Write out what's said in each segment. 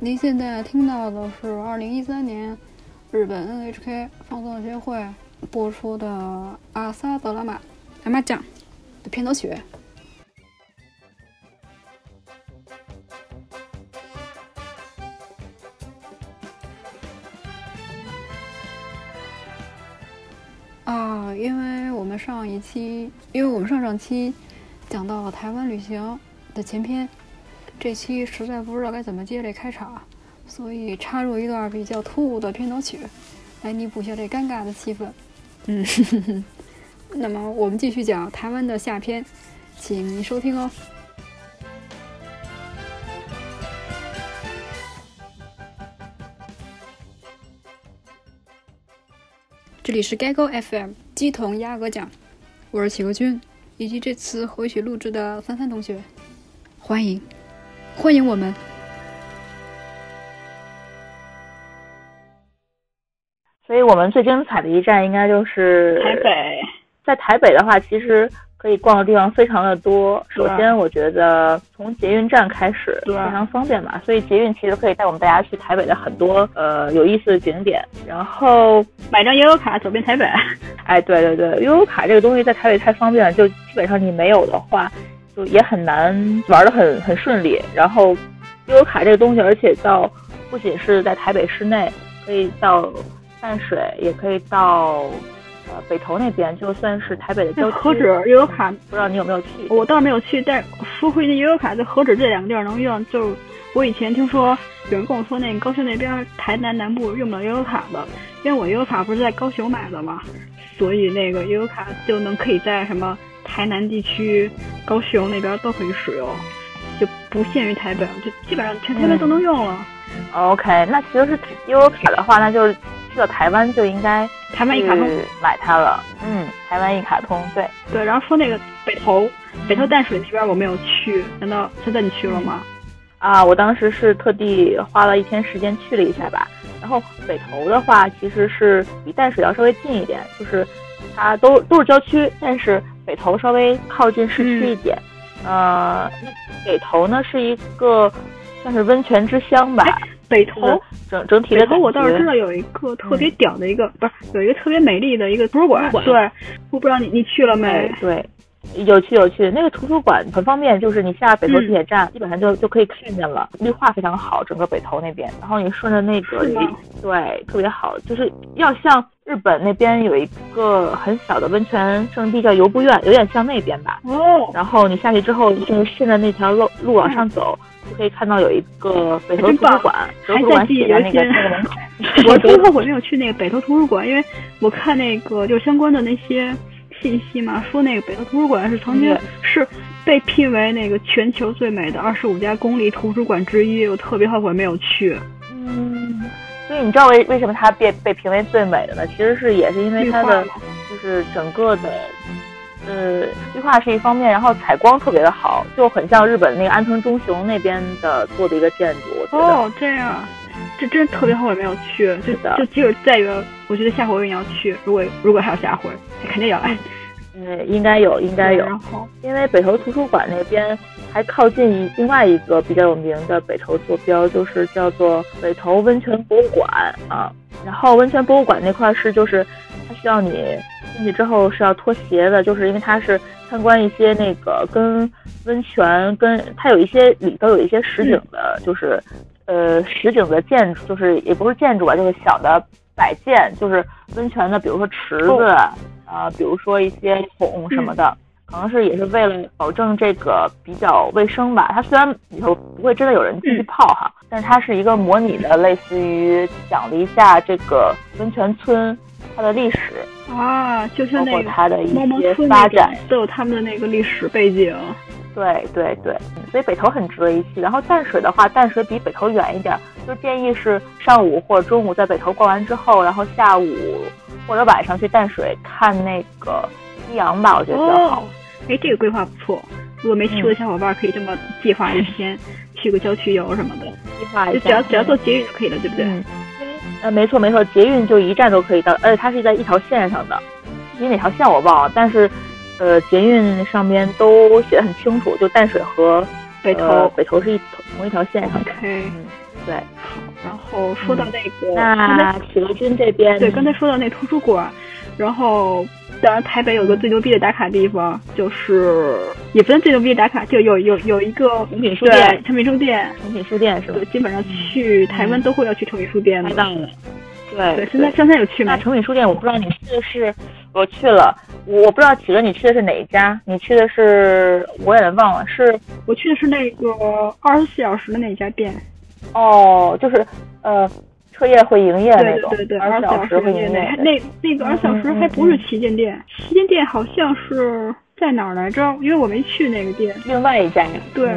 您现在听到的是二零一三年日本 NHK 放送协会播出的《阿萨德拉玛阿玛酱》的片头曲。啊，因为我们上一期，因为我们上上期讲到了台湾旅行的前篇。这期实在不知道该怎么接这开场，所以插入一段比较突兀的片头曲，来弥补一下这尴尬的气氛。嗯，那么我们继续讲台湾的下篇，请您收听哦。这里是该沟 FM 鸡同鸭鹅讲，我是企鹅君，以及这次回去录制的帆帆同学，欢迎。欢迎我们。所以我们最精彩的一站应该就是台北。在台北的话，其实可以逛的地方非常的多。首先，我觉得从捷运站开始非常方便嘛，所以捷运其实可以带我们大家去台北的很多呃有意思的景点。然后买张悠游卡走遍台北。哎，对对对，悠游卡这个东西在台北太方便了，就基本上你没有的话。就也很难玩的很很顺利，然后悠游卡这个东西，而且到不仅是在台北市内，可以到淡水，也可以到呃北投那边，就算是台北的郊区。何止悠游卡？不知道你有没有去？我倒是没有去，但说回那悠游卡，就何止这两个地儿能用？就是我以前听说有人跟我说，那个高雄那边台南南部用不了悠游卡的，因为我悠游卡不是在高雄买的嘛，所以那个悠游卡就能可以在什么。台南地区、高雄那边都可以使用，就不限于台北，就基本上全台湾都能用了。OK，那其实是悠游卡的话，那就是去了台湾就应该台湾一卡通买它了。嗯，台湾一卡通，对对。然后说那个北投，北投淡水那边我没有去，难道现在你去了吗？啊，我当时是特地花了一天时间去了一下吧。然后北投的话，其实是比淡水要稍微近一点，就是它都都是郊区，但是。北头稍微靠近市区一点，呃，北头呢是一个算是温泉之乡吧。北头整整体的北头我倒是知道有一个特别屌的一个，不是有一个特别美丽的一个图书馆。对，我不知道你你去了没？对，有趣有趣。那个图书馆很方便，就是你下北头地铁站，基本上就就可以看见了，绿化非常好，整个北头那边。然后你顺着那个，对，特别好，就是要像。日本那边有一个很小的温泉圣地叫游步院，有点像那边吧。哦。然后你下去之后，就是顺着那条路路往上走，就可以看到有一个北头图书馆。还在记那个那个门口。我最后悔没有去那个北头图书馆，因为我看那个就相关的那些信息嘛，说那个北投图书馆是曾经是被聘为那个全球最美的二十五家公立图书馆之一，我特别后悔没有去。嗯。所以你知道为为什么它被被评为最美的呢？其实是也是因为它的就是整个的，呃，绿化是一方面，然后采光特别的好，就很像日本那个安藤忠雄那边的做的一个建筑。哦，这样，这真特别后悔没有去，就就即使再远，我觉得下回我也要去。如果如果还有下回，肯定要来。嗯，应该有，应该有。然后因为北投图书馆那边还靠近另外一个比较有名的北投坐标，就是叫做北投温泉博物馆啊。然后温泉博物馆那块是就是它需要你进去之后是要脱鞋的，就是因为它是参观一些那个跟温泉跟它有一些里头有一些实景的，就是呃实景的建筑，就是也不是建筑吧，就是小的摆件，就是温泉的，比如说池子。啊，比如说一些桶什么的，可能是也是为了保证这个比较卫生吧。它虽然里头不会真的有人进去泡哈，但是它是一个模拟的，类似于讲了一下这个温泉村它的历史啊，就像那个它的一些发展都有他们的那个历史背景。对对对，所以北投很值得一去。然后淡水的话，淡水比北投远一点，就建议是上午或者中午在北投逛完之后，然后下午。或者晚上去淡水看那个夕阳吧，我觉得比较好。哎，这个规划不错。如果没去过的小伙伴，可以这么计划一天，去个郊区游什么的。计划就只要只要坐捷运就可以了，对不对？嗯。呃，没错没错，捷运就一站都可以到，而且它是在一条线上的。具体哪条线我忘了，但是呃，捷运上边都写的很清楚，就淡水和北投北投是一同一条线上的。嗯。对。好，然后说到那个，那企鹅君这边，对，刚才说到那图书馆，然后当然台北有个最牛逼的打卡地方，就是也不算最牛逼的打卡，就有有有一个诚品书店，诚品书店，诚品书店是吧？对，基本上去台湾都会要去诚品书店的。太棒了。对对，现在现在有去吗？诚品书店，我不知道你去的是，我去了，我不知道企鹅你去的是哪一家？你去的是，我有点忘了，是我去的是那个二十四小时的那家店。哦，就是呃，彻夜会营业的那种，对对对，二十四小时会营业。那那个二十四小时还不是旗舰店，旗舰店好像是在哪儿来着？因为我没去那个店。另外一家。对。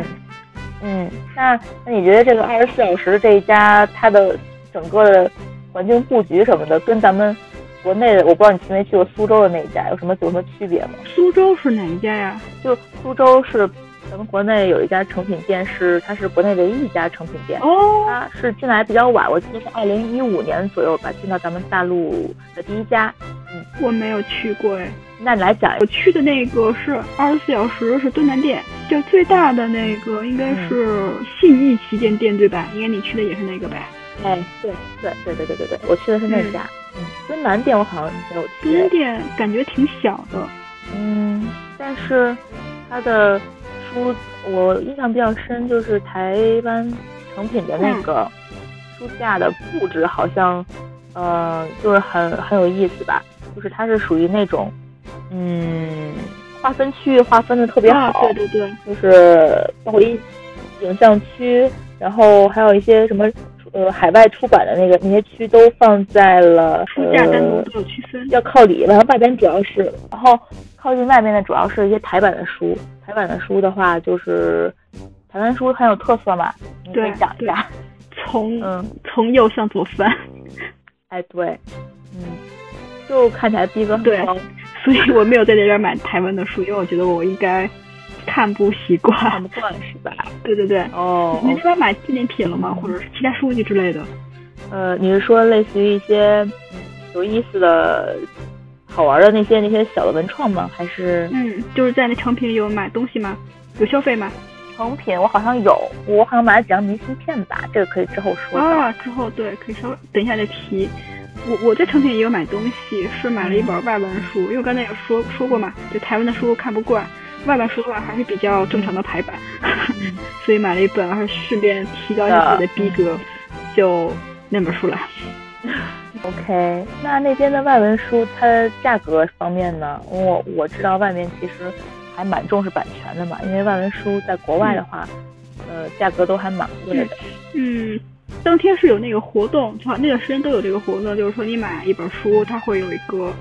嗯，那那你觉得这个二十四小时这一家它的整个的环境布局什么的，跟咱们国内的，我不知道你去没去过苏州的那一家有什么有什么区别吗？苏州是哪一家呀？就苏州是。咱们国内有一家成品店，是它是国内唯一一家成品店。哦，它是进来比较晚，我记得是二零一五年左右吧，进到咱们大陆的第一家。嗯，我没有去过哎。那你来讲，我去的那个是二十四小时，是东南店，就最大的那个应该是信义旗舰店对吧？应该你去的也是那个呗？哎，对对对对对对对，我去的是那家。嗯，敦南店我好像没有去。敦南店感觉挺小的。嗯，但是它的。书我印象比较深，就是台湾成品的那个书架的布置，好像，呃，就是很很有意思吧。就是它是属于那种，嗯，划分区域划分的特别好，对对对，就是包括一影像区，然后还有一些什么，呃，海外出版的那个那些区都放在了书架单独都有区分，要靠里，然后外边主要是，然后靠近外面的主要是一些台版的书。台版的书的话，就是台湾书很有特色嘛，你可以讲一下。从嗯。从右向左翻，哎对，嗯，就看起来逼格很高，所以我没有在这边买台湾的书，因为我觉得我应该看不习惯。看不惯是吧？对对对。哦。你这边买纪念品了吗？或者是其他书籍之类的？呃，你是说类似于一些有意思的？好玩的那些那些小的文创吗？还是嗯，就是在那成品有买东西吗？有消费吗？成品我好像有，我好像买了几张明信片吧，这个可以之后说啊。之后对，可以稍微等一下再提。我我在成品也有买东西，是买了一本外文书，因为刚才也说说过嘛，就台湾的书看不惯，外文书的话还是比较正常的排版，所以买了一本，还是顺便提高一下自己的逼格，就那本书了。OK，那那边的外文书，它价格方面呢？我我知道外面其实还蛮重视版权的嘛，因为外文书在国外的话，呃，价格都还蛮贵的。嗯，当天是有那个活动，好那段时间都有这个活动，就是说你买一本书，它会有一个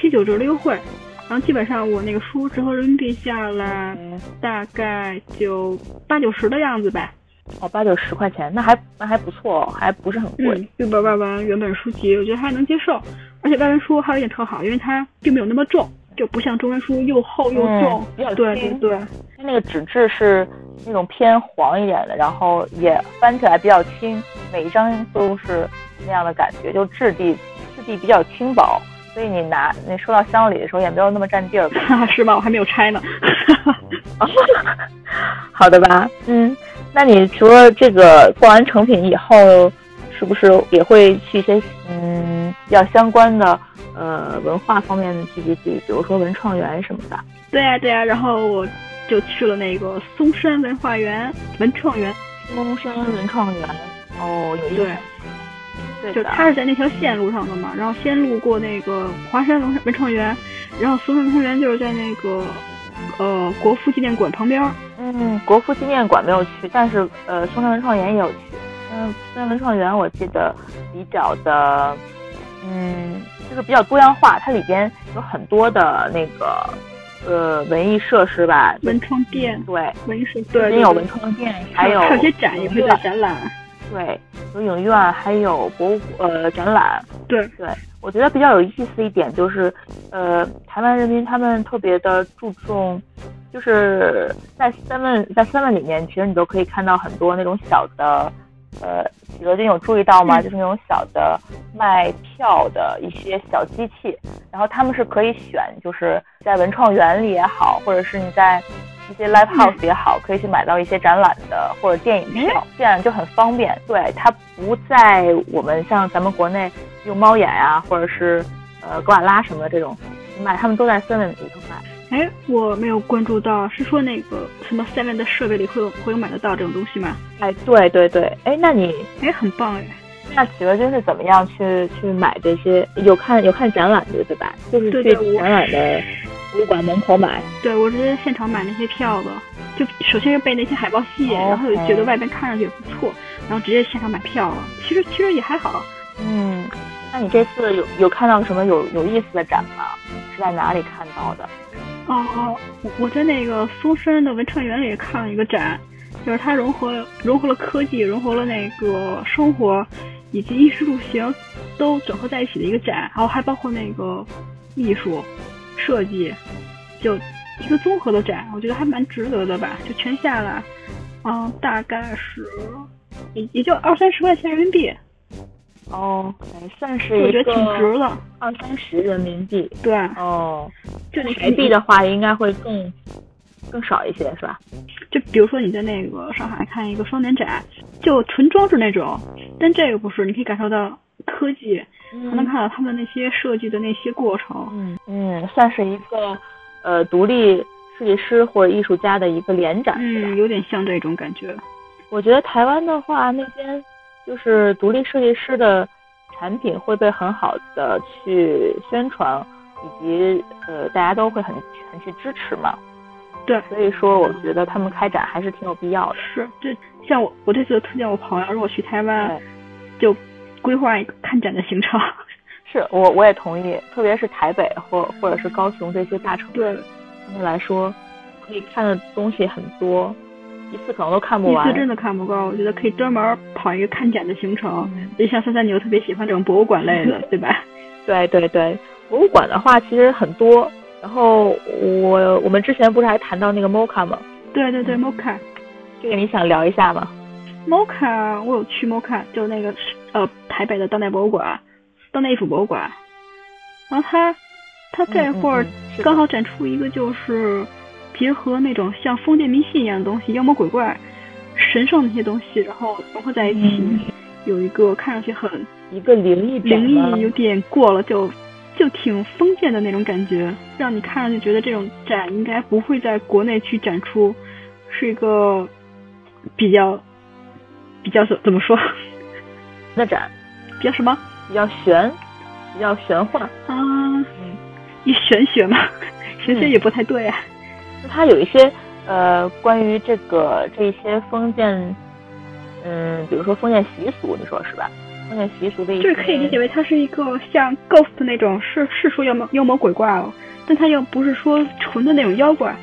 七九折的优惠，然后基本上我那个书折合人民币下来大概就八九十的样子呗。哦，八九十块钱，那还那还不错，还不是很贵。日本外文原本书籍，我觉得还能接受。而且外文书还有一点特好，因为它并没有那么重，就不像中文书又厚又重。比较对对对，它那个纸质是那种偏黄一点的，然后也翻起来比较轻，每一张都是那样的感觉，就质地质地比较轻薄，所以你拿你收到箱里的时候也没有那么占地儿。是吗？我还没有拆呢。好的吧，嗯。那你除了这个逛完成品以后，是不是也会去一些嗯比较相关的呃文化方面的聚集地，比如说文创园什么的？对呀对呀，然后我就去了那个嵩山文化园文创园。嵩山文创园哦，有对，对，就他是在那条线路上的嘛，然后先路过那个华山文文创园，然后嵩山文创园就是在那个。呃，国父纪念馆旁边。嗯，国父纪念馆没有去，但是呃，松山文创园也有去。嗯，松山文创园我记得比较的，嗯，就是比较多样化，它里边有很多的那个呃文艺设施吧。文创店。对，文艺设施。对，也有文创店，还有还有些展也会在展览。对，有影院，还有博物呃展览。对对。我觉得比较有意思一点就是，呃，台湾人民他们特别的注重，就是在三问在三问里面，其实你都可以看到很多那种小的，呃，企鹅君有注意到吗？就是那种小的卖票的一些小机器，然后他们是可以选，就是在文创园里也好，或者是你在一些 live house 也好，可以去买到一些展览的或者电影票，这样就很方便。对，它不在我们像咱们国内用猫眼啊，或者是呃格瓦拉什么的这种买，他们都在 Seven 里头买。哎，我没有关注到，是说那个什么 Seven 的设备里会有会有买得到这种东西吗？哎，对对对，哎，那你哎很棒哎。那企鹅君是怎么样去去买这些？有看有看展览的对吧？就是去展览的博物馆门口买。对，我直接现场买那些票的。就首先是被那些海报吸引，然后觉得外边看上去也不错，然后直接现场买票了。其实其实也还好。嗯，那你这次有有看到什么有有意思的展吗？是在哪里看到的？哦哦，我在那个嵩山的文创园里看了一个展，就是它融合融合了科技，融合了那个生活。以及衣食住行都整合在一起的一个展，然后还包括那个艺术设计，就一个综合的展，我觉得还蛮值得的吧。就全下来，嗯，大概是也也就二三十块钱人民币。哦，算是我觉得挺值的，二三十人民币。对。哦。就你台币的话，应该会更。更少一些是吧？就比如说你在那个上海看一个双年展，就纯装饰那种，但这个不是，你可以感受到科技，还能看到他们那些设计的那些过程。嗯嗯，算是一个呃独立设计师或者艺术家的一个联展，嗯，有点像这种感觉。我觉得台湾的话，那边就是独立设计师的产品会被很好的去宣传，以及呃大家都会很很去支持嘛。对，所以说我觉得他们开展还是挺有必要的。是，这像我，我这次推荐我朋友，如果去台湾，就规划一个看展的行程。是我，我也同意，特别是台北或或者是高雄这些大城市，对他们来说，可以看的东西很多，一次可能都看不完。一次真的看不够，我觉得可以专门跑一个看展的行程。就像三三，你又特别喜欢这种博物馆类的，对吧？对对对，博物馆的话其实很多。然后我我们之前不是还谈到那个 MOCA 吗？对对对，MOCA，这个你想聊一下吗？MOCA，我有去 MOCA，就那个呃台北的当代博物馆，当代艺术博物馆。然后他他这会儿刚好展出一个就是结合那种像封建迷信一样的东西，妖魔鬼怪、神圣那些东西，然后融合在一起，有一个看上去很一个灵异灵异有点过了就。就挺封建的那种感觉，让你看上去觉得这种展应该不会在国内去展出，是一个比较比较怎怎么说？那展比较什么？比较玄，比较玄幻啊？嗯，一玄学嘛，玄学也不太对啊。它有一些呃，关于这个这些封建，嗯，比如说封建习俗，你说是吧？封建习俗的一就是可以理解为它是一个像 ghost 那种，是是说妖魔妖魔鬼怪哦，但它又不是说纯的那种妖怪，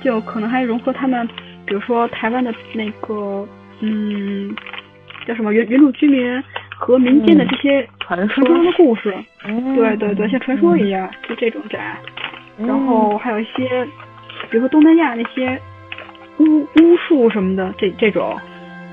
就可能还融合他们，比如说台湾的那个，嗯，叫什么原原住居民和民间的这些传说中的故事，对对对，像传说一样，就这种展，然后还有一些，比如说东南亚那些巫巫术什么的，这这种，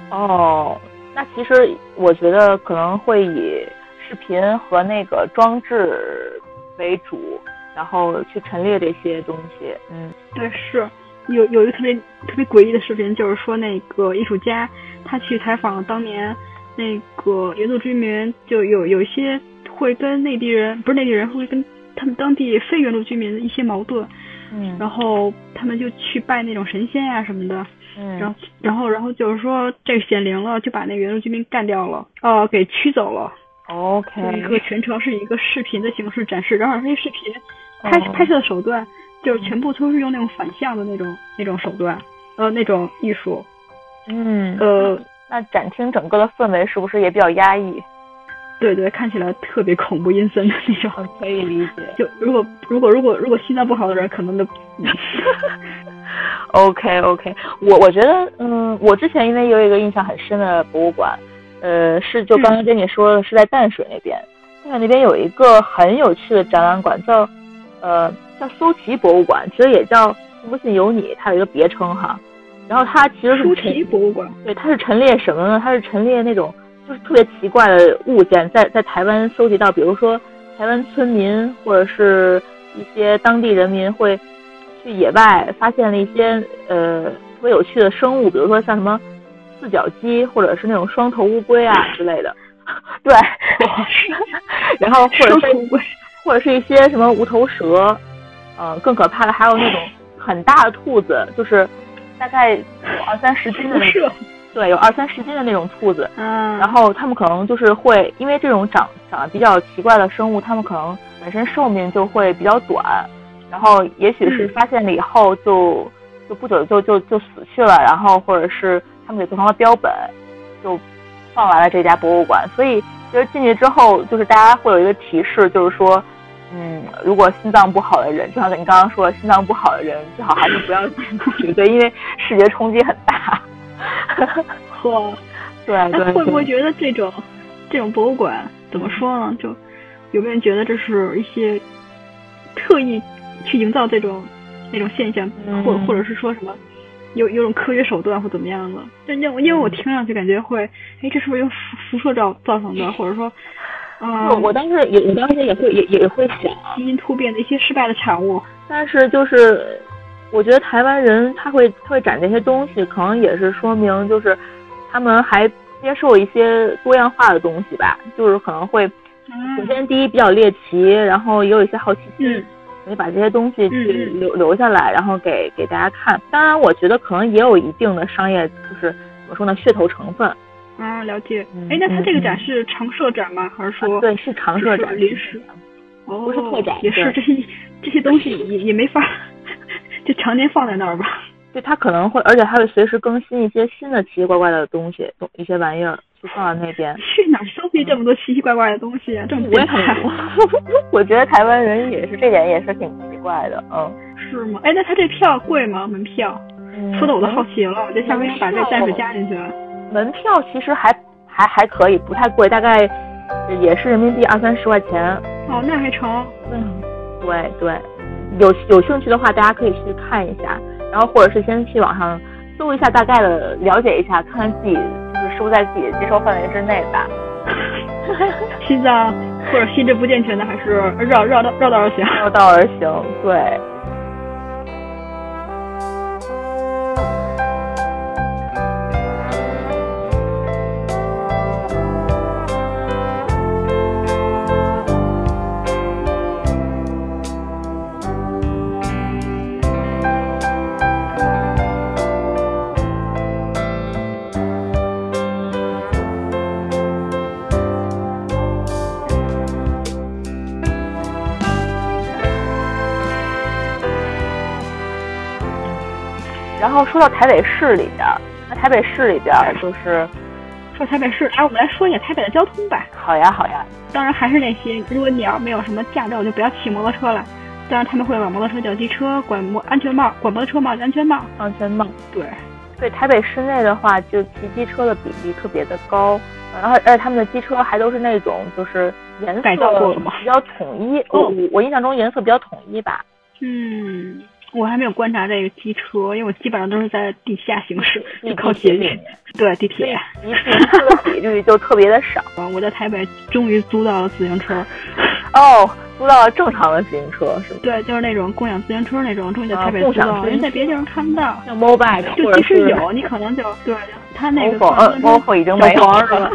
哦。那其实我觉得可能会以视频和那个装置为主，然后去陈列这些东西。嗯，对，是有有一个特别特别诡异的视频，就是说那个艺术家他去采访当年那个原住居民，就有有一些会跟内地人，不是内地人，会跟他们当地非原住居民的一些矛盾。嗯，然后他们就去拜那种神仙呀什么的。嗯，然后，然后，然后就是说这个显灵了，就把那原住居民干掉了，呃，给驱走了。OK。一个全程是一个视频的形式展示，然后那些视频拍拍摄的手段就是全部都是用那种反向的那种那种手段，呃，那种艺术。嗯。呃，那展厅整个的氛围是不是也比较压抑？对对，看起来特别恐怖阴森的那种。可以理解。就如果如果如果如果心脏不好的人，可能都。OK OK，我我觉得，嗯，我之前因为有一个印象很深的博物馆，呃，是就刚刚跟你说的是在淡水那边，淡水那边有一个很有趣的展览馆，叫呃叫苏琪博物馆，其实也叫不信有你，它有一个别称哈。然后它其实是苏琪博物馆，对，它是陈列什么呢？它是陈列那种就是特别奇怪的物件，在在台湾搜集到，比如说台湾村民或者是一些当地人民会。去野外发现了一些呃特别有趣的生物，比如说像什么四脚鸡，或者是那种双头乌龟啊之类的。对，然后或者是或者是一些什么无头蛇，呃，更可怕的还有那种很大的兔子，就是大概有二三十斤的那种。对，有二三十斤的那种兔子，嗯，然后它们可能就是会，因为这种长长得比较奇怪的生物，它们可能本身寿命就会比较短，然后也许是发现了以后就就不久就就就死去了，然后或者是他们给做成了标本，就放来了这家博物馆。所以其实进去之后，就是大家会有一个提示，就是说，嗯，如果心脏不好的人，就像你刚刚说，心脏不好的人最好还是不要进去，对，因为视觉冲击很大。呵，对，那会不会觉得这种这种博物馆怎么说呢？就有没有人觉得这是一些特意去营造这种那种现象，或或者是说什么有有种科学手段或怎么样的？就因为因为我听上去感觉会，哎，这是不是用辐辐射造造成的？或者说，嗯，我当时也我当时也会也也会想基因突变的一些失败的产物，但是就是。我觉得台湾人他会他会展这些东西，可能也是说明就是他们还接受一些多样化的东西吧。就是可能会首先第一比较猎奇，然后也有一些好奇心，所以把这些东西去留留下来，然后给给大家看。当然，我觉得可能也有一定的商业，就是怎么说呢，噱头成分。啊，了解。哎，那他这个展是常设展吗？还是说对是常设展？临时？哦，不是特展。也是这些这些东西也也没法。就常年放在那儿吧，对，它可能会，而且还会随时更新一些新的奇奇怪怪的东西，东一些玩意儿就放在那边。去哪收集这么多奇奇怪怪的东西？这么变态？我觉得台湾人也是这点也是挺奇怪的，嗯。是吗？哎，那他这票贵吗？门票？说的我都好奇了，我就下回把这暂时加进去。门票其实还还还可以，不太贵，大概也是人民币二三十块钱。哦，那还成。嗯，对对。有有兴趣的话，大家可以去看一下，然后或者是先去网上搜一下，大概的了解一下，看看自己就是收在自己的接受范围之内吧。心脏或者心智不健全的，还是绕绕道绕道而行。绕道而行，对。说到台北市里边，那台北市里边就是说台北市，哎，我们来说一下台北的交通吧。好呀，好呀。当然还是那些，如果你要没有什么驾照，就不要骑摩托车了。当然他们会把摩托车叫机车，管摩安全帽，管摩托车帽安全帽。安全帽。对。对，台北市内的话，就骑机车的比例特别的高，然后而且他们的机车还都是那种就是颜色？比较统一。我我印象中颜色比较统一吧。嗯。我还没有观察这个机车，因为我基本上都是在地下行驶，就靠捷运。对，地铁。一次车的比率就特别的少。我在台北终于租到了自行车。哦，租到了正常的自行车是吗？对，就是那种共享自行车那种，终于在台北租到了，因为在别的地方看不到。像 Mobike，就即使有，你可能就对他那个。Ofo，Ofo 已经没有了。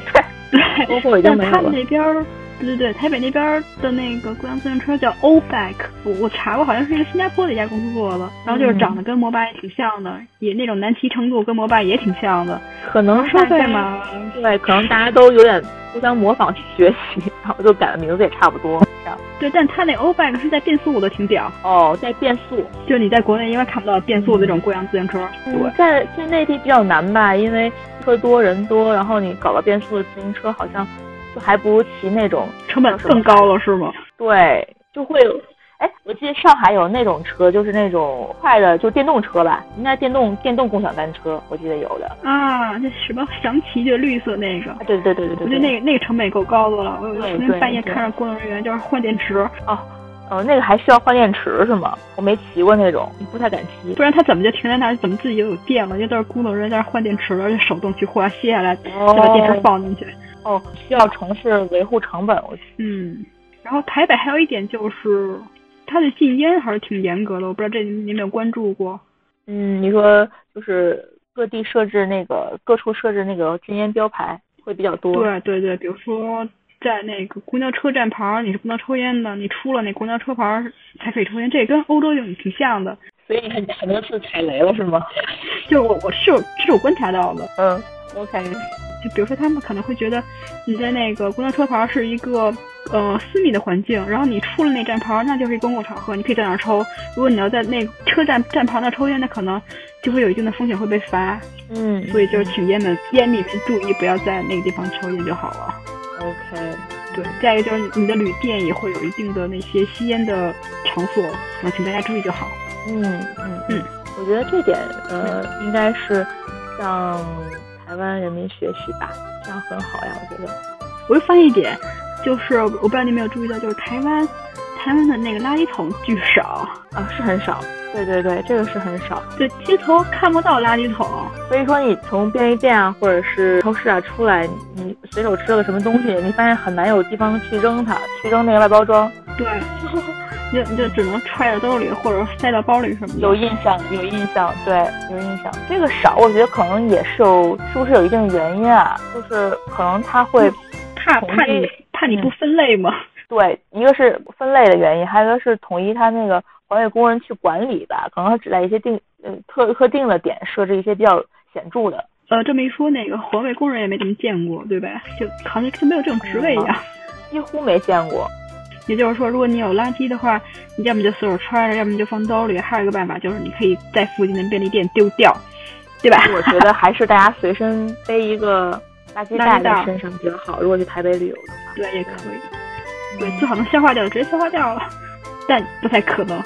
对，Ofo 已经没有了。他们那边。对对对，台北那边的那个共享自行车叫 O Bike，我我查过，好像是一个新加坡的一家公司做的，然后就是长得跟摩拜挺像的，也那种难骑程度跟摩拜也挺像的。可能收费吗？对，可能大家都有点互相模仿学习，然后就改的名字也差不多。对，但他那 O Bike 是在变速的，挺屌。哦，在变速，就你在国内应该看不到变速的这种共享自行车。对，在在内地比较难吧，因为车多人多，然后你搞个变速的自行车好像。就还不如骑那种，成本更高了是吗？对，就会，哎，我记得上海有那种车，就是那种快的，就电动车吧，应该电动电动共享单车，我记得有的。啊，那什么祥骑就绿色那个。对对对对对。我觉得那个那个成本也够高的了。我有昨天半夜看着工作人员就是换电池。哦，哦，那个还需要换电池是吗？我没骑过那种，不太敢骑。不然他怎么就停在那儿？怎么自己就有电了？因为都是工作人员在那换电池，而且手动去换，卸下来再把电池放进去。哦，需要城市维护成本，我嗯，然后台北还有一点就是，它的禁烟还是挺严格的，我不知道这你有没有关注过？嗯，你说就是各地设置那个各处设置那个禁烟标牌会比较多。对对对，比如说在那个公交车站牌你是不能抽烟的，你出了那公交车牌才可以抽烟，这跟欧洲就挺像的。所以很很多次踩雷了是吗？就我我是有这是我观察到的。嗯，OK。就比如说他们可能会觉得你在那个公交车牌是一个呃私密的环境，然后你出了那站牌，那就是一公共场合，你可以在那儿抽。如果你要在那车站站牌那抽烟，那可能就会有一定的风险会被罚。嗯，所以就是请烟们烟民们注意，不要在那个地方抽烟就好了。OK，对。再一个就是你的旅店也会有一定的那些吸烟的场所，然后请大家注意就好。嗯嗯嗯，我觉得这点呃应该是向台湾人民学习吧，这样很好呀，我觉得。我又发现一点，就是我不知道你有没有注意到，就是台湾台湾的那个垃圾桶巨少啊，是很少。对对对，这个是很少。对，街头看不到垃圾桶，所以说你从便利店啊，或者是超市啊出来，你随手吃了个什么东西，你发现很难有地方去扔它，去扔那个外包装。对。你就你就只能揣在兜里，或者塞到包里什么的。有印象，有印象，对，有印象。这个少，我觉得可能也是有，是不是有一定原因啊？就是可能他会怕怕你怕你不分类吗？对，一个是分类的原因，还有一个是统一他那个环卫工人去管理吧。可能他只在一些定呃特特定的点设置一些比较显著的。呃，这么一说，那个环卫工人也没怎么见过，对吧？就好像就没有这种职位一样，几乎没见过。也就是说，如果你有垃圾的话，你要么就随手揣着，要么就放兜里。还有一个办法就是，你可以在附近的便利店丢掉，对吧？我觉得还是大家随身背一个垃圾袋在身上比较好。如果去台北旅游的话，对，也可以。对，最好能消化掉，直接消化掉了，但不太可能。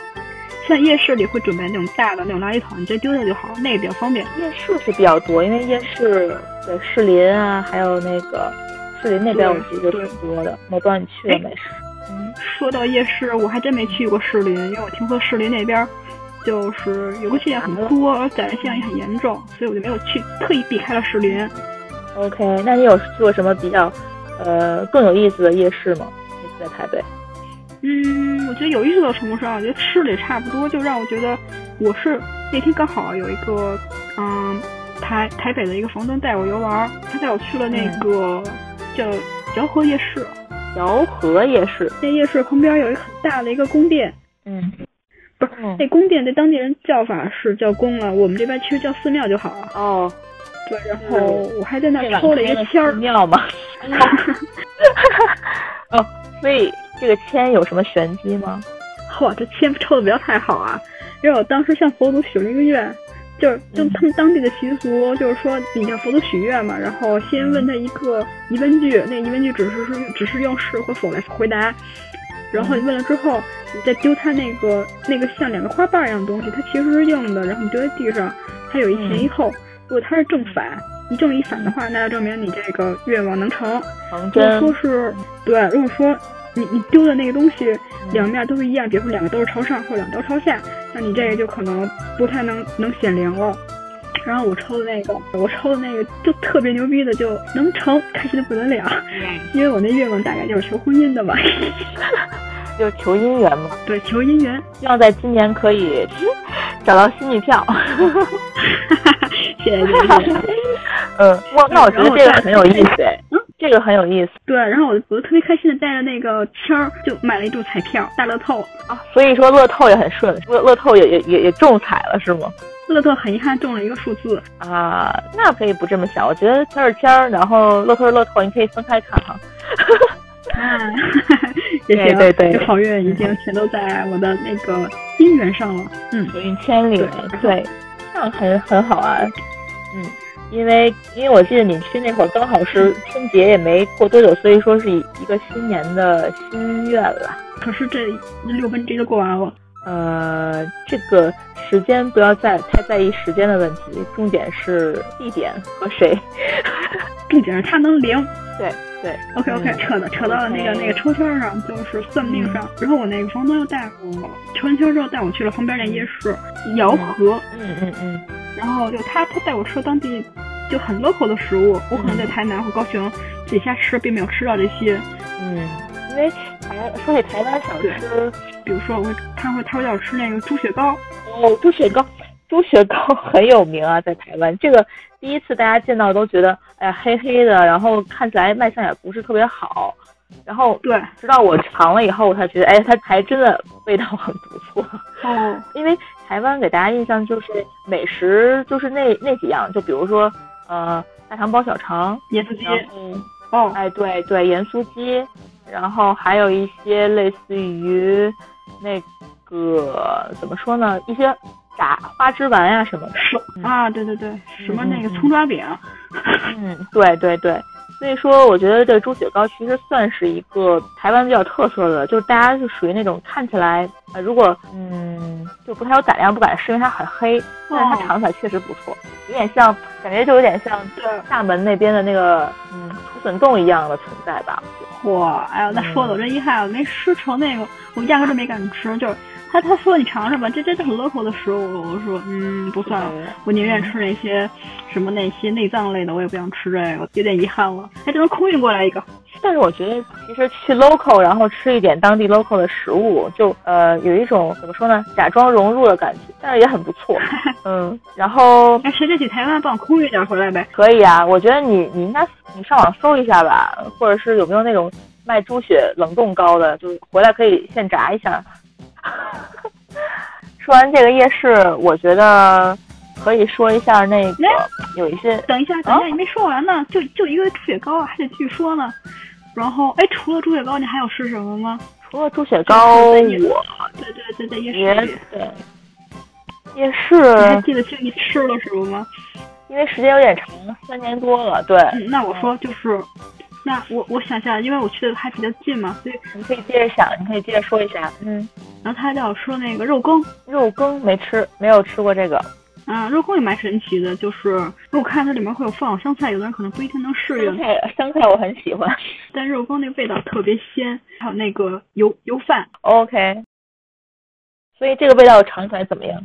像夜市里会准备那种大的那种垃圾桶，你直接丢掉就好，那个比较方便。夜市是比较多，因为夜市对士林啊，还有那个士林那边我记得挺多的。我不知道你去了没？说到夜市，我还真没去过士林，因为我听说士林那边就是游客现象很多，而宰人现象也很严重，所以我就没有去，特意避开了士林。OK，那你有去过什么比较呃更有意思的夜市吗？在台北？嗯，我觉得有意思的程度上，我觉得吃的也差不多，就让我觉得我是那天刚好有一个嗯台台北的一个房东带我游玩，他带我去了那个叫饶河夜市。饶河夜市，那夜市旁边有一个很大的一个宫殿，嗯，不是，那宫殿那当地人叫法是叫宫啊，我们这边其实叫寺庙就好了。哦，对，然后我还在那抽了一个签儿。庙吗？哦，所以这个签有什么玄机吗？哇，这签抽的不要太好啊，因为我当时向佛祖许了一个愿。就是就他们当地的习俗，就是说你向佛祖许愿嘛，然后先问他一个疑问句，那疑问句只是是只是用是或否来回答，然后你问了之后，你再丢他那个那个像两个花瓣一样的东西，它其实是硬的，然后你丢在地上，它有一前一后，如果它是正反，一正一反的话，那就证明你这个愿望能成。如果说是。对，如果说你你丢的那个东西两面都是一样，比如说两个都是朝上或两个都朝下。那你这个就可能不太能能显灵了，然后我抽的那个，我抽的那个就特别牛逼的，就能成，开心的不得了。因为我那愿望大概就是求婚姻的嘛，就求姻缘嘛。对，求姻缘，希望在今年可以 找到新女票。谢谢谢谢。嗯，我，那我觉得这个很有意思哎。这个很有意思，对，然后我我就特别开心的带着那个签儿，就买了一注彩票，大乐透啊，所以说乐透也很顺，乐乐透也也也也中彩了是吗？乐透很遗憾中了一个数字啊，那可以不这么想，我觉得签是签儿，然后乐透是乐透，你可以分开看哈。啊，也行，对对，好运已经全都在我的那个姻缘上了，嗯，好运千里，对，这样很很好啊，嗯。因为因为我记得你去那会儿刚好是春节也没过多久，所以说是一一个新年的心愿了。可是这六分之一都过完了。呃，这个时间不要在太在意时间的问题，重点是地点和谁。重点是他能灵。对对。OK OK，扯到扯到了那个那个抽签上，就是算命上。然后我那个房东又带我抽完签之后带我去了旁边那夜市姚河。嗯嗯嗯。然后就他他带我吃当地就很 local 的食物，我可能在台南或高雄自己瞎吃，并没有吃到这些。嗯，因为台台说起台湾小吃，比如说我会他会他会叫我吃那个猪血糕。哦，猪血糕，猪血糕 很有名啊，在台湾。这个第一次大家见到都觉得，哎呀，黑黑的，然后看起来卖相也不是特别好。然后对，直到我尝了以后，我才觉得，哎，它还真的味道很不错。哦，因为台湾给大家印象就是美食就是那那几样，就比如说呃大肠包小肠、椰子鸡，哦，哎对对盐酥鸡，然后还有一些类似于那个怎么说呢，一些炸花枝丸呀什么的。啊，对对对，什么那个葱抓饼。嗯，对对对。所以说，我觉得这猪血糕其实算是一个台湾比较特色的，就是大家是属于那种看起来，呃，如果嗯，就不太有胆量不敢吃，因为它很黑，但是它尝起来确实不错，有点像，感觉就有点像厦门那边的那个嗯土笋冻一样的存在吧。哇，哎呦，那说的我真遗憾，我没吃成那个，我压根就没敢吃，就是。他他说你尝尝吧，这这这很 local 的食物。我说嗯不算了，我宁愿吃那些什么那些内脏类的，我也不想吃这个，有点遗憾了。还只能空运过来一个。但是我觉得其实去 local，然后吃一点当地 local 的食物，就呃有一种怎么说呢，假装融入的感觉，但是也很不错。嗯，然后那谁就去台湾帮我空运点回来呗？可以啊，我觉得你你应该你上网搜一下吧，或者是有没有那种卖猪血冷冻糕的，就是回来可以现炸一下。说完这个夜市，我觉得可以说一下那个有一些。等一下，等一下，你没说完呢，就就一个猪血糕还得继续说呢。然后，哎，除了猪血糕，你还有吃什么吗？除了猪血糕，我对对对，对夜市。对。夜市。你还记得清你吃了什么吗？因为时间有点长，三年多了。对。那我说就是。那我我想一下，因为我去的还比较近嘛，所以你可以接着想，你可以接着说一下。嗯，然后他叫我说那个肉羹，肉羹没吃，没有吃过这个。啊，肉羹也蛮神奇的，就是我看它里面会有放香菜，有的人可能不一定能适应。香菜香菜我很喜欢，但肉羹那味道特别鲜，还有那个油油饭。OK，所以这个味道尝起来怎么样？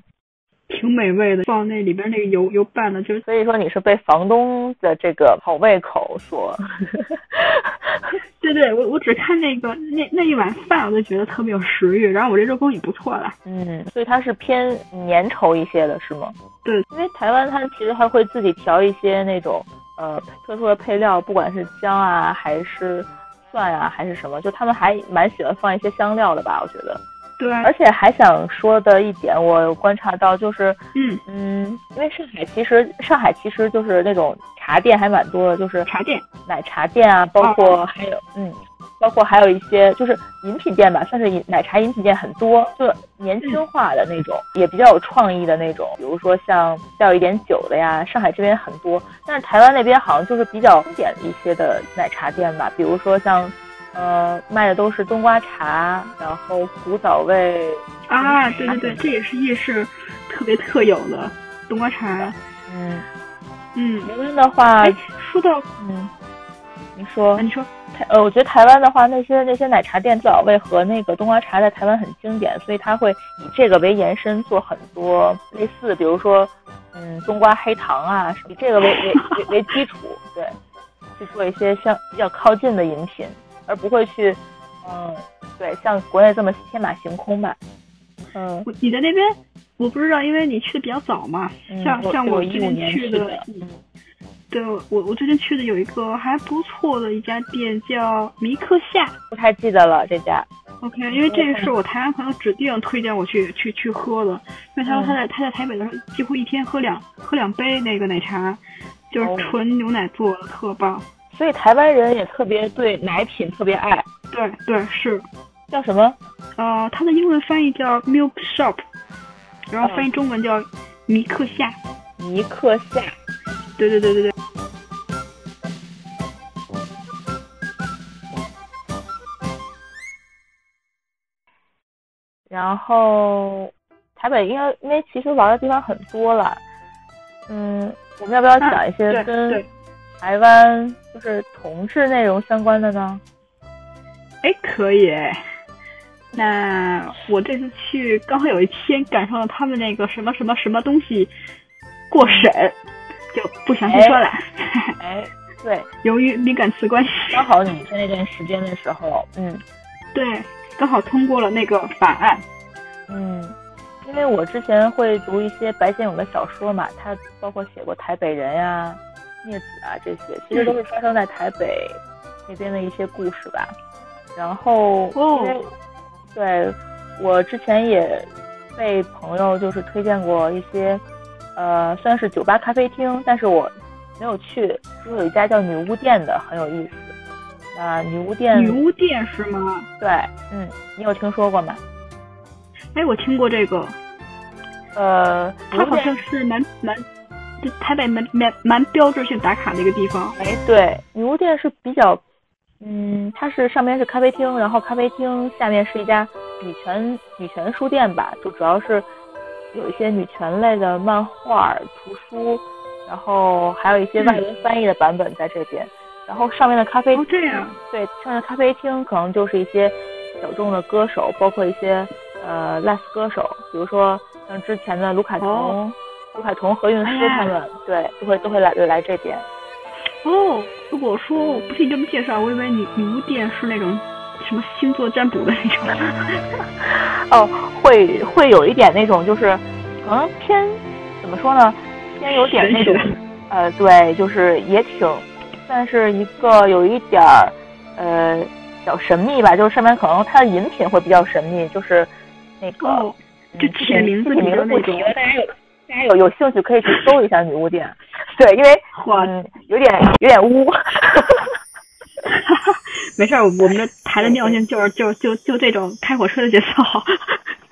挺美味的，放那里边那个油油拌的，就是所以说你是被房东的这个好胃口所，对对，我我只看那个那那一碗饭，我就觉得特别有食欲，然后我这肉羹也不错了，嗯，所以它是偏粘稠一些的是吗？对，因为台湾它其实还会自己调一些那种呃特殊的配料，不管是姜啊还是蒜啊还是什么，就他们还蛮喜欢放一些香料的吧，我觉得。对，而且还想说的一点，我观察到就是，嗯。嗯，因为上海其实上海其实就是那种茶店还蛮多的，就是茶店、奶茶店啊，包括还有嗯，包括还有一些就是饮品店吧，算是饮奶茶饮品店很多，就年轻化的那种，也比较有创意的那种，比如说像带有一点酒的呀，上海这边很多，但是台湾那边好像就是比较经典一些的奶茶店吧，比如说像。呃，卖的都是冬瓜茶，然后古早味啊，对对对，这也是夜市特别特有的冬瓜茶。嗯嗯，台湾的话，说到嗯，你说你说台呃，我觉得台湾的话，那些那些奶茶店早味和那个冬瓜茶在台湾很经典，所以他会以这个为延伸做很多类似，比如说嗯，冬瓜黑糖啊，以这个为为为为基础，对，去做一些像比较靠近的饮品。而不会去，嗯，对，像国内这么天马行空吧。嗯，你在那边，我不知道，因为你去的比较早嘛。像像我最近去的，对，我我最近去的有一个还不错的一家店，叫米克夏。不太记得了这家。OK，因为这个是我台湾朋友指定推荐我去去去喝的，因为他说他在他在台北的时候几乎一天喝两喝两杯那个奶茶，就是纯牛奶做的，特棒。所以台湾人也特别对奶品特别爱，对对是，叫什么？呃，它的英文翻译叫 Milk Shop，然后翻译中文叫尼克夏。尼克夏，对对对对对。然后台北因为因为其实玩的地方很多了，嗯，我们要不要讲一些跟？台湾就是同志内容相关的呢？哎，可以哎。那我这次去刚好有一天赶上了他们那个什么什么什么东西过审，就不详细说了。哎，对，由于敏感词关系，刚好你在那段时间的时候，嗯，对，刚好通过了那个法案。嗯，因为我之前会读一些白先勇的小说嘛，他包括写过《台北人》呀、《孽子》啊这些，其实都是发生在台北那边的一些故事吧。然后，因为对我之前也被朋友就是推荐过一些，呃，算是酒吧咖啡厅，但是我没有去，就有一家叫女巫店的，很有意思。那女巫店，女巫店是吗？对，嗯，你有听说过吗？哎，我听过这个，呃，它好像是蛮蛮，就台北蛮蛮蛮标志性打卡的一个地方。哎，对，女巫店是比较，嗯，它是上面是咖啡厅，然后咖啡厅下面是一家女权女权书店吧，就主要是有一些女权类的漫画、图书，然后还有一些外文翻译的版本在这边。然后上面的咖啡厅，这样，对，上面的咖啡厅可能就是一些小众的歌手，包括一些。呃，赖斯歌手，比如说像之前的卢卡彤、卢凯彤、何韵诗他们，对，都会都会来来这边。哦，如果说我不听你这么介绍，我以为女女巫店是那种什么星座占卜的那种。哦，会会有一点那种，就是可能偏怎么说呢？偏有点那种，呃，对，就是也挺算是一个有一点儿呃小神秘吧，就是上面可能它的饮品会比较神秘，就是。那个，就起名字名字不提了，大家有大家有有兴趣可以去搜一下女巫店，对，因为 嗯有点有点污，没事儿，我们的台的尿性就是就就就这种开火车的节奏，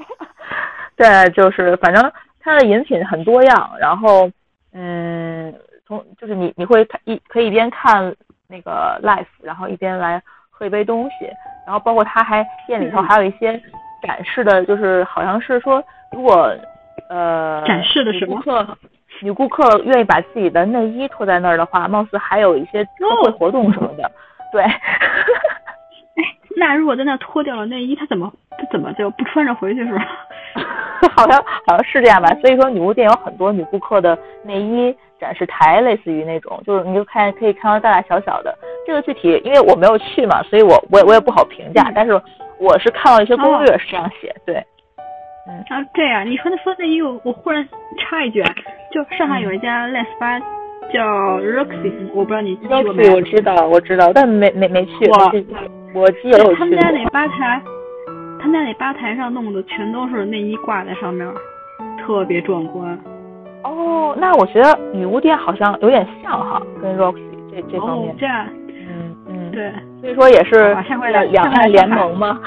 对，就是反正它的饮品很多样，然后嗯从就是你你会一可以一边看那个 life，然后一边来喝一杯东西，然后包括它还店里头还有一些。展示的就是好像是说，如果呃展示的什么？女顾客女顾客愿意把自己的内衣脱在那儿的话，貌似还有一些优惠活动什么的。对。哎，那如果在那脱掉了内衣，他怎么他怎么就不穿着回去是吧？好像好像是这样吧。所以说，女巫店有很多女顾客的内衣展示台，类似于那种，就是你就看可以看到大大小小的。这个具体因为我没有去嘛，所以我我也我也不好评价。但是。我是看到一些攻略是这样写，对，嗯，啊，这样，你说那说内衣，我我忽然插一句，就上海有一家 Les 吧叫 Roxy，我不知道你去过没？我知道，我知道，但没没没去。我我记得有他们家那吧台，他们家那吧台上弄的全都是内衣挂在上面，特别壮观。哦，那我觉得女巫店好像有点像哈，跟 Roxy 这这方面。哦，这样。嗯对，所以说也是两两岸联盟吗？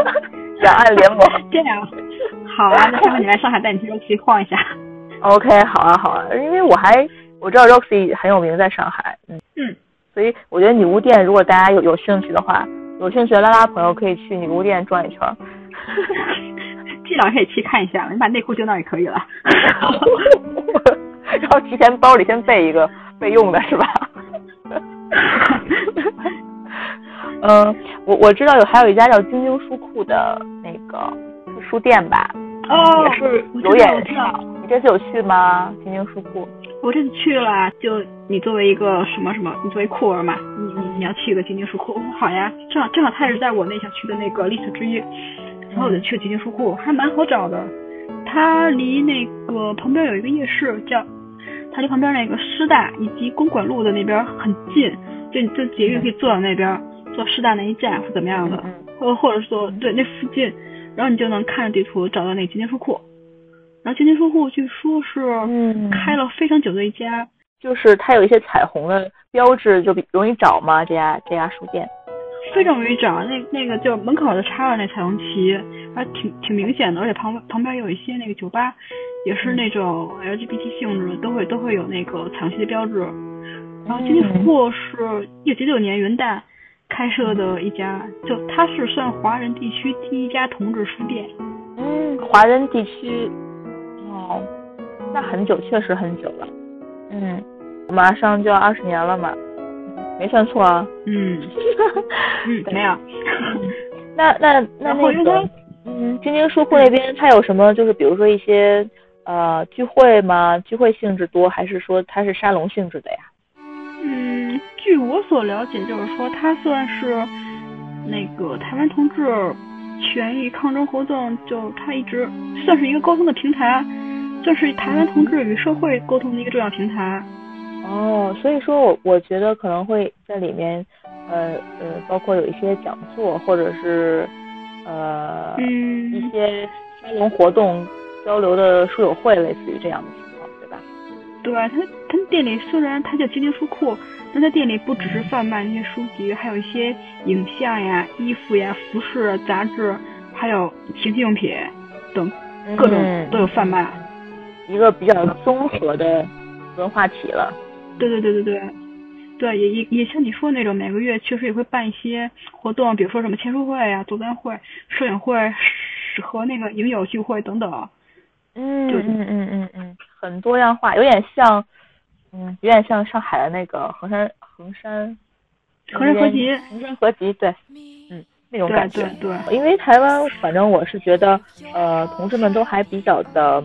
两岸联盟。这样，好啊，那下回你来上海，带你去 Roxy 晃一下。OK，好啊，好啊，因为我还我知道 Roxy 很有名，在上海，嗯嗯，所以我觉得女巫店，如果大家有有兴趣的话，有兴趣的拉拉朋友可以去女巫店转一圈。这两可以去看一下，你把内裤丢那也可以了。然后提前包里先备一个备用的，是吧？嗯，我我知道有还有一家叫晶晶书库的那个书店吧，哦，也是有点少。你这次有去吗？晶晶书库？我这次去了，就你作为一个什么什么，你作为酷儿嘛，你你你要去一个晶晶书库，好呀，正好正好他也是在我那想去的那个 list 之一，然后我就去了晶晶书库，还蛮好找的，它离那个旁边有一个夜市叫。它离旁边那个师大以及公馆路的那边很近，就就捷运可以坐到那边，坐师大那一站或怎么样的，或或者说对那附近，然后你就能看着地图找到那金天书库。然后金天书库据说是开了非常久的一家，就是它有一些彩虹的标志，就比容易找吗？这家这家书店非常容易找，那那个就门口就插了那彩虹旗，还挺挺明显的，而且旁旁边有一些那个酒吧。也是那种 LGBT 性质，都会都会有那个彩虹旗的标志。然后金金书库是一九九九年元旦开设的一家，就它是算华人地区第一家同志书店。嗯，华人地区，哦，那很久，确实很久了。嗯，马上就要二十年了嘛，没算错啊。嗯，嗯，怎么样？那那那那个，嗯，晶晶书库那边它有什么？就是比如说一些。呃，聚会吗？聚会性质多，还是说它是沙龙性质的呀？嗯，据我所了解，就是说他算是那个台湾同志权益抗争活动，就他一直算是一个沟通的平台，算是台湾同志与社会沟通的一个重要平台。哦，所以说我我觉得可能会在里面，呃呃，包括有一些讲座，或者是呃一些沙龙活动交流的书友会，类似于这样的情况，对吧？对，他他店里虽然它叫吉林书库，但他店里不只是贩卖那些书籍，还有一些影像呀、衣服呀、服饰、杂志，还有情趣用品等各种都有贩卖，一个比较综合的文化体了。对对对对对，对也也也像你说的那种，每个月确实也会办一些活动，比如说什么签书会呀、座谈会、摄影会和那个影友聚会等等。嗯嗯嗯嗯嗯，很多样化，有点像，嗯，有点像上海的那个衡山衡山衡山合集，衡山合集，对，嗯，那种感觉。对对。因为台湾，反正我是觉得，呃，同志们都还比较的。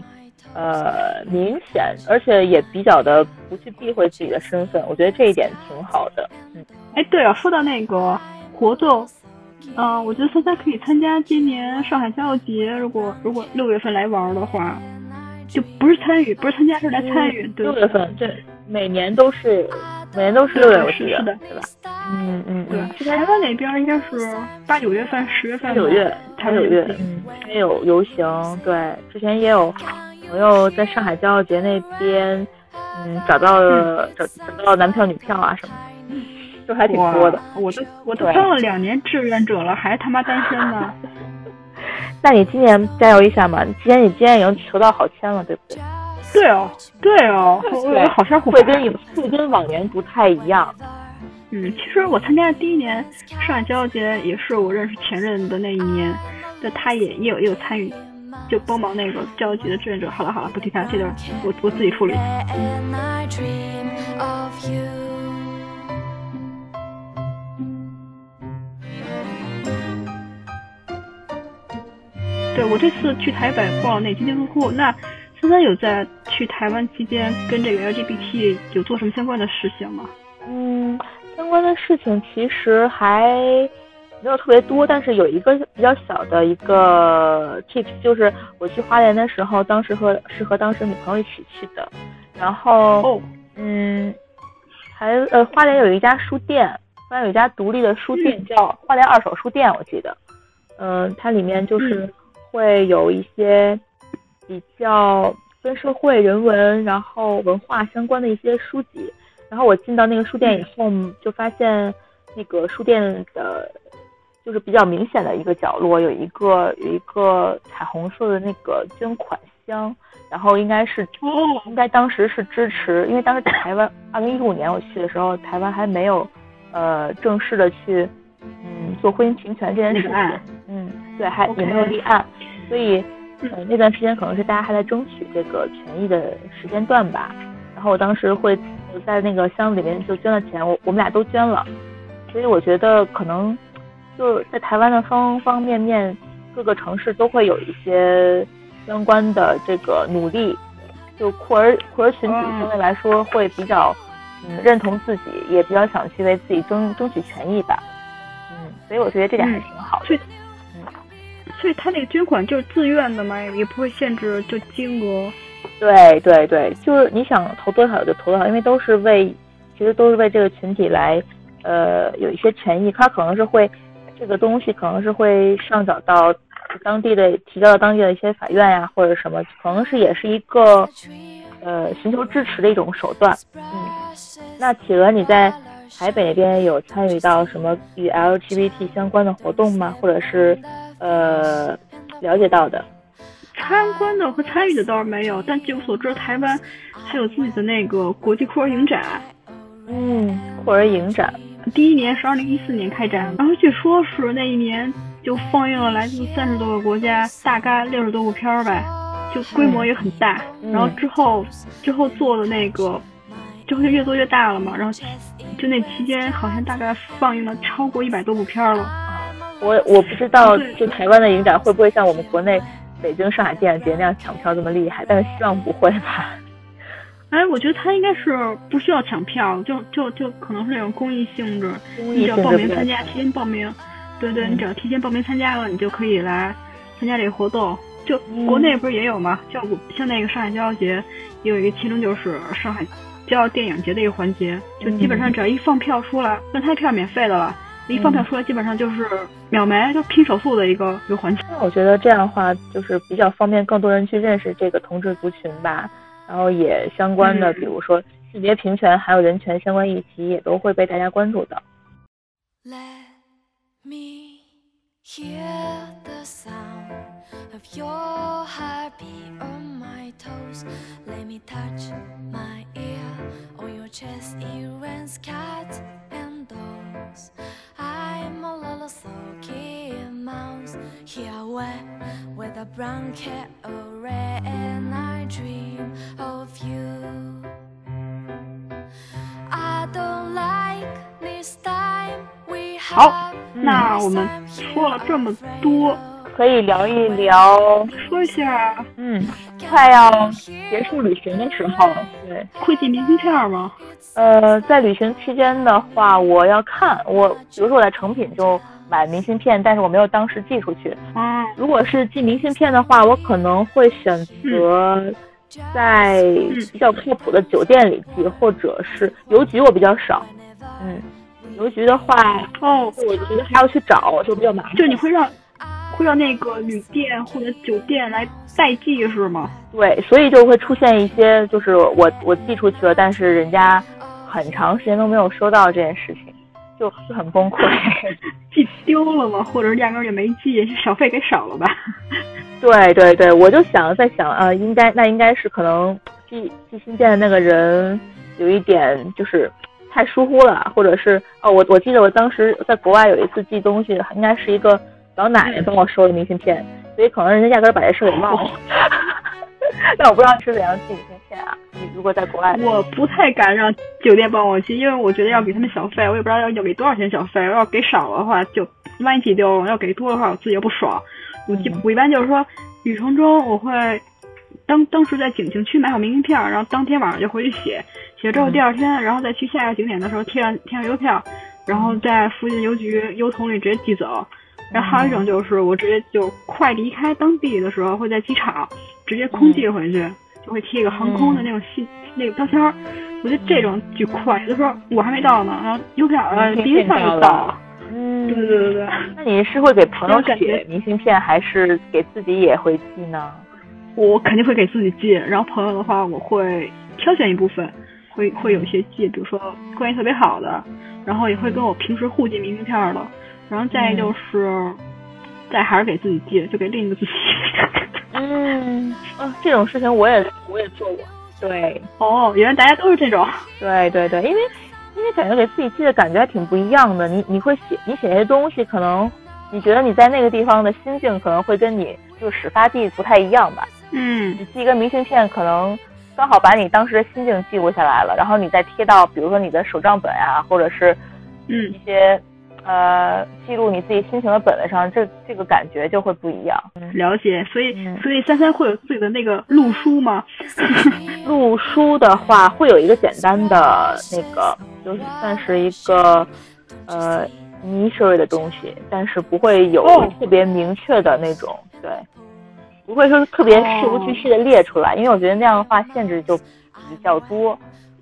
呃，明显，而且也比较的不去避讳自己的身份，我觉得这一点挺好的。嗯，哎，对啊，说到那个活动，嗯，我觉得大家可以参加今年上海交流节，如果如果六月份来玩的话，就不是参与，不是参加，是来参与。六月份，对，每年都是，每年都是六月份，是的，对吧？嗯嗯，对。台湾那边应该是八九月份、十月份、九月、八九月，嗯，也有游行，对，之前也有。朋友在上海骄傲节那边，嗯，找到了找找到男票女票啊什么的，就还挺多的。我都我都当了两年志愿者了，还他妈单身呢。那你今年加油一下嘛！今年你今年已经求到好签了，对不对？对哦，对哦，对，好像会跟会跟往年不太一样。嗯，其实我参加的第一年上海交流节也是我认识前任的那一年，就他也也有也有参与。就帮忙那个交集的志愿者。好了好了，不提他，这段我我自己处理。对我这次去台北逛那金店入库，那森森有在去台湾期间跟这个 LGBT 有做什么相关的事情吗？嗯，相关的事情其实还。没有特别多，但是有一个比较小的一个 tips，就是我去花莲的时候，当时和是和当时女朋友一起去的，然后嗯，还呃花莲有一家书店，花莲有一家独立的书店叫花莲二手书店，我记得，嗯，它里面就是会有一些比较跟社会人文然后文化相关的一些书籍，然后我进到那个书店以后，就发现那个书店的。就是比较明显的一个角落，有一个有一个彩虹色的那个捐款箱，然后应该是应该当时是支持，因为当时台湾二零一五年我去的时候，台湾还没有呃正式的去嗯做婚姻平权这件事情，嗯对，还也没有立案，所以呃那段时间可能是大家还在争取这个权益的时间段吧。然后我当时会在那个箱子里面就捐了钱，我我们俩都捐了，所以我觉得可能。就在台湾的方方面面，各个城市都会有一些相关的这个努力，就酷儿酷儿群体相对来说会比较嗯认同自己，也比较想去为自己争争取权益吧，嗯，所以我觉得这点还挺好的。嗯，所以他那个捐款就是自愿的嘛？也不会限制就金额？对对对，就是你想投多少就投多少，因为都是为其实都是为这个群体来呃有一些权益，他可能是会。这个东西可能是会上缴到当地的，提交到当地的一些法院呀，或者什么，可能是也是一个呃寻求支持的一种手段。嗯，那企鹅你在台北那边有参与到什么与 LGBT 相关的活动吗？或者是呃了解到的？参观的和参与的倒是没有，但据我所知，台湾还有自己的那个国际酷儿影展。嗯，酷儿影展。第一年是二零一四年开展，然后据说是那一年就放映了来自三十多个国家，大概六十多部片儿呗，就规模也很大。然后之后之后做的那个，就越做越大了嘛。然后就那期间好像大概放映了超过一百多部片了。我我不知道就台湾的影展会不会像我们国内北京、上海电影节那样抢票这么厉害，但是希望不会吧。哎，我觉得他应该是不需要抢票，就就就可能是那种公益性质，你只要报名参加，提前报名，对对，你只要提前报名参加了，你就可以来参加这个活动。就国内不是也有吗？像像那个上海骄傲节，也有一个其中就是上海骄傲电影节的一个环节，就基本上只要一放票出来，那他票免费的了，一放票出来基本上就是秒没，就拼手速的一个一个环节。那我觉得这样的话，就是比较方便更多人去认识这个同志族群吧，然后也相关的，比如说性别平权还有人权相关议题也都会被大家关注到。Hear the sound of your heartbeat on my toes. Let me touch my ear on your chest, earrings, cats and dogs. I'm a little sulky mouse here I wet with a blanket array, and I dream of you. I don't like this time we have. 可以聊一聊，说一下，嗯，快要结束旅行的时候，对，会寄明信片吗？呃，在旅行期间的话，我要看我，比如说我在成品就买明信片，但是我没有当时寄出去。啊，如果是寄明信片的话，我可能会选择在比较靠谱的酒店里寄，或者是邮局，我比较少，嗯。邮局的话，哦，我觉得还要去找，就比较麻烦。就你会让，会让那个旅店或者酒店来代寄是吗？对，所以就会出现一些，就是我我寄出去了，但是人家很长时间都没有收到这件事情，就就很崩溃。寄丢了吗？或者压根儿就没寄，小费给少了吧？对对对，我就想在想啊，应该那应该是可能寄寄信件的那个人有一点就是。太疏忽了，或者是哦，我我记得我当时在国外有一次寄东西，应该是一个老奶奶帮我收的明信片，所以可能人家压根儿把这事给忘了。但我不知道你是怎样寄明信片啊？你如果在国外，我不太敢让酒店帮我寄，因为我觉得要给他们小费，我也不知道要要给多少钱小费。要给少的话，就万一寄丢了；要给多的话，我自己又不爽。我我一般就是说，旅程中我会当当时在景景区买好明信片，然后当天晚上就回去写。写之后第二天，然后再去下一个景点的时候贴上贴上邮票，然后在附近邮局邮筒里直接寄走。然后还有一种就是我直接就快离开当地的时候，会在机场直接空寄回去，就会贴一个航空的那种信那个标签儿。我觉得这种巨快，有的时候我还没到呢，然后邮票呃第一下就到了。嗯，对对对对。那你是会给朋友写明信片，还是给自己也会寄呢？我肯定会给自己寄，然后朋友的话我会挑选一部分。会会有一些寄，比如说关系特别好的，然后也会跟我平时互寄明信片的，然后再就是，再还是给自己寄，就给另一个自己。嗯，啊，这种事情我也我也做过。对，哦，原来大家都是这种。对对对，因为因为感觉给自己寄的感觉还挺不一样的。你你会写你写那些东西，可能你觉得你在那个地方的心境可能会跟你就始发地不太一样吧。嗯，你寄一个明信片可能。刚好把你当时的心境记录下来了，然后你再贴到，比如说你的手账本啊，或者是，嗯，一些，呃，记录你自己心情的本子上，这这个感觉就会不一样。了解，所以所以三三会有自己的那个录书吗？录书的话，会有一个简单的那个，就是算是一个，呃，泥水的东西，但是不会有特别明确的那种，对。不会说特别事无巨细的列出来，因为我觉得那样的话限制就比较多。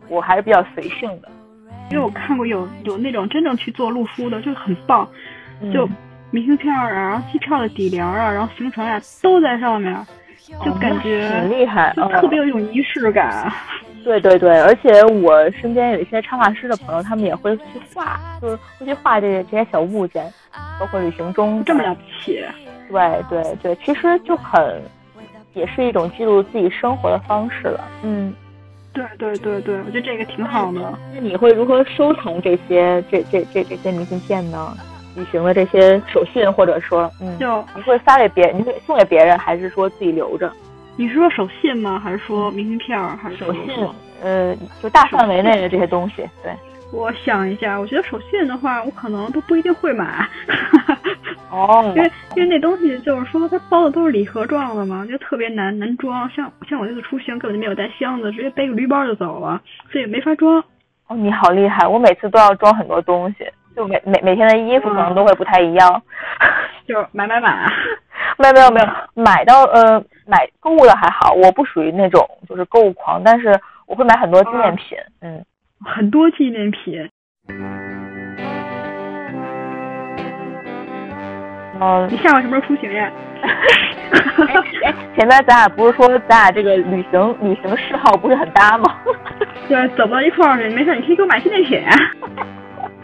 我还是比较随性的，因为我看过有有那种真正去做录书的，就很棒，就明信片啊，然后机票的底联啊，然后行程啊都在上面，就感觉很厉害，就特别有一种仪式感。对对对，而且我身边有一些插画师的朋友，他们也会去画，就是会去画这些这些小物件，包括旅行中这么了不起。对对对，其实就很，也是一种记录自己生活的方式了。嗯，对对对对，我觉得这个挺好的。那你会如何收藏这些这这这这些明信片呢？旅行的这些手信，或者说，嗯，就你会发给别人，你会送给别人，还是说自己留着？你是说手信吗？还是说明信片？还是手信？呃，就大范围内的这些东西，对。我想一下，我觉得手信的话，我可能都不一定会买。哦，因为因为那东西就是说它包的都是礼盒状的嘛，就特别难难装。像像我这次出行根本就没有带箱子，直接背个驴包就走了，所以没法装。哦，你好厉害！我每次都要装很多东西。就每每每天的衣服可能都会不太一样。就买买买。没有没有没有，买到呃买购物的还好，我不属于那种就是购物狂，但是我会买很多纪念品，嗯，很多纪念品。嗯，你下午什么时候出行呀？哎，前面咱俩不是说咱俩这个旅行旅行嗜好不是很搭吗？对，走不到一块儿去。没事，你可以给我买纪念品。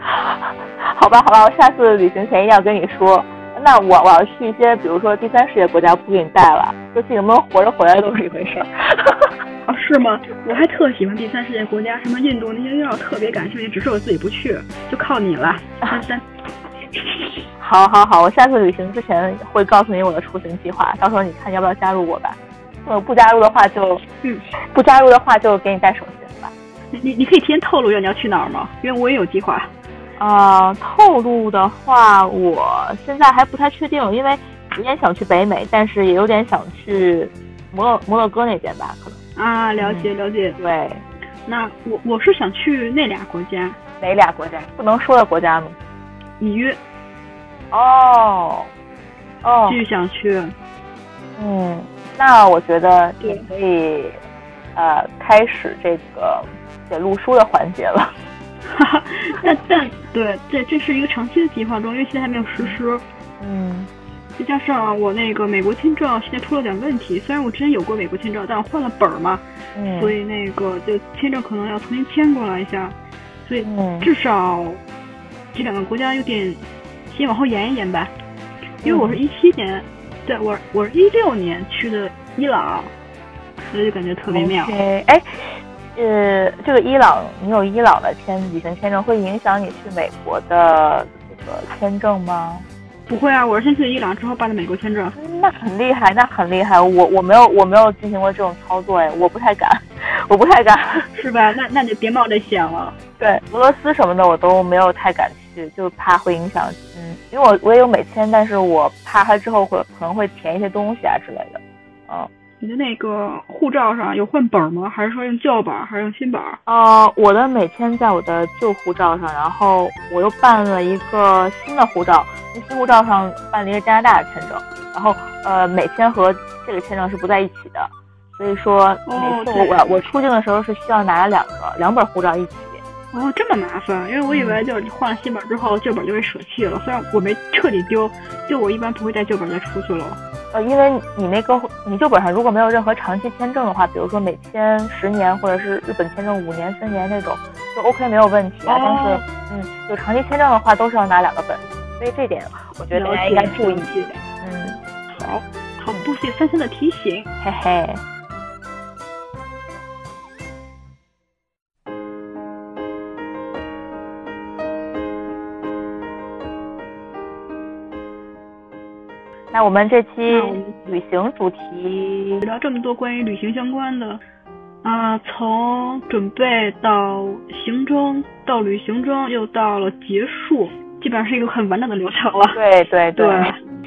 好吧，好吧，我下次旅行前一定要跟你说。那我我要去一些，比如说第三世界国家，不给你带了，就自己能不能活着回来都是一回事儿。啊，是吗？我还特喜欢第三世界国家，什么印度那些地儿，特别感兴趣，只是我自己不去，就靠你了，三三。好，好，好，我下次旅行之前会告诉你我的出行计划，到时候你看要不要加入我吧。呃不加入的话就，嗯，不加入的话就给你带手信吧。你你可以提前透露一下你要去哪儿吗？因为我也有计划。啊，透露的话，我现在还不太确定，因为有点想去北美，但是也有点想去摩洛摩洛哥那边吧，可能。啊，了解了解。对，那我我是想去那俩国家。哪俩国家？不能说的国家吗？里约。哦，哦，巨想去。嗯，那我觉得也可以，呃，开始这个写路书的环节了。哈哈，但但对，这这是一个长期的计划中，因为现在还没有实施。嗯，再加上我那个美国签证现在出了点问题，虽然我之前有过美国签证，但我换了本儿嘛，嗯，所以那个就签证可能要重新签过来一下，所以至少这两个国家有点。先往后延一延吧，因为我是一七年，对我我是一六年去的伊朗，所以就感觉特别妙。哎，呃，这个伊朗，你有伊朗的签旅行签证，会影响你去美国的这个签证吗？不会啊，我是先去伊朗，之后办的美国签证。那很厉害，那很厉害。我我没有我没有进行过这种操作，哎，我不太敢，我不太敢，是吧？那那就别冒这险了。对，俄罗斯什么的我都没有太敢去，就怕会影响。嗯，因为我我也有美签，但是我怕它之后会可能会填一些东西啊之类的。嗯。你的那个护照上有换本吗？还是说用旧本，还是用新本？呃，我的美签在我的旧护照上，然后我又办了一个新的护照，那新护照上办了一个加拿大的签证，然后呃，美签和这个签证是不在一起的，所以说每次我我出境的时候是需要拿两个两本护照一起。哦，这么麻烦，因为我以为就是换了新本之后，旧本就会舍弃了。虽然我没彻底丢，就我一般不会带旧本再出去了。呃，因为你那个你旧本上如果没有任何长期签证的话，比如说美签十年或者是日本签证五年、三年那种，就 OK 没有问题啊。但是，嗯，有长期签证的话都是要拿两个本，所以这点我觉得大家应该注意。嗯，好，好，多谢三三的提醒，嘿嘿。那我们这期旅行主题聊这么多关于旅行相关的，啊，从准备到行中，到旅行中又到了结束，基本上是一个很完整的流程了。对 对对，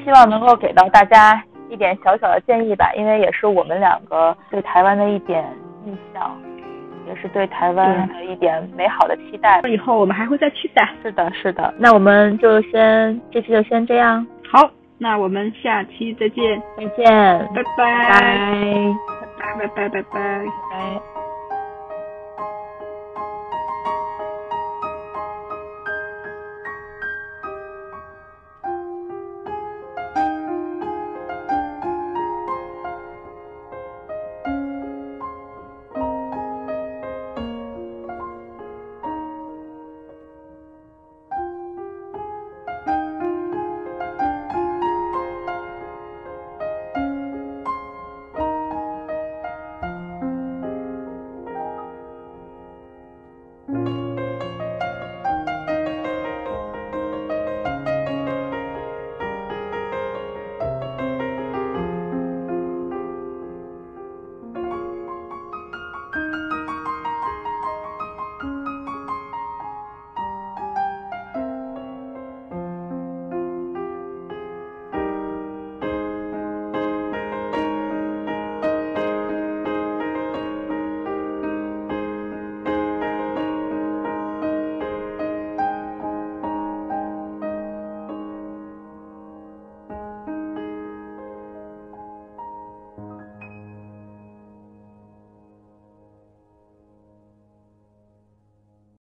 希望能够给到大家一点小小的建议吧，因为也是我们两个对台湾的一点印象，也是对台湾的一点美好的期待。以后我们还会再去的。是的，是的。那我们就先这期就先这样。好。那我们下期再见，再见，拜。拜，拜拜拜拜拜拜。拜。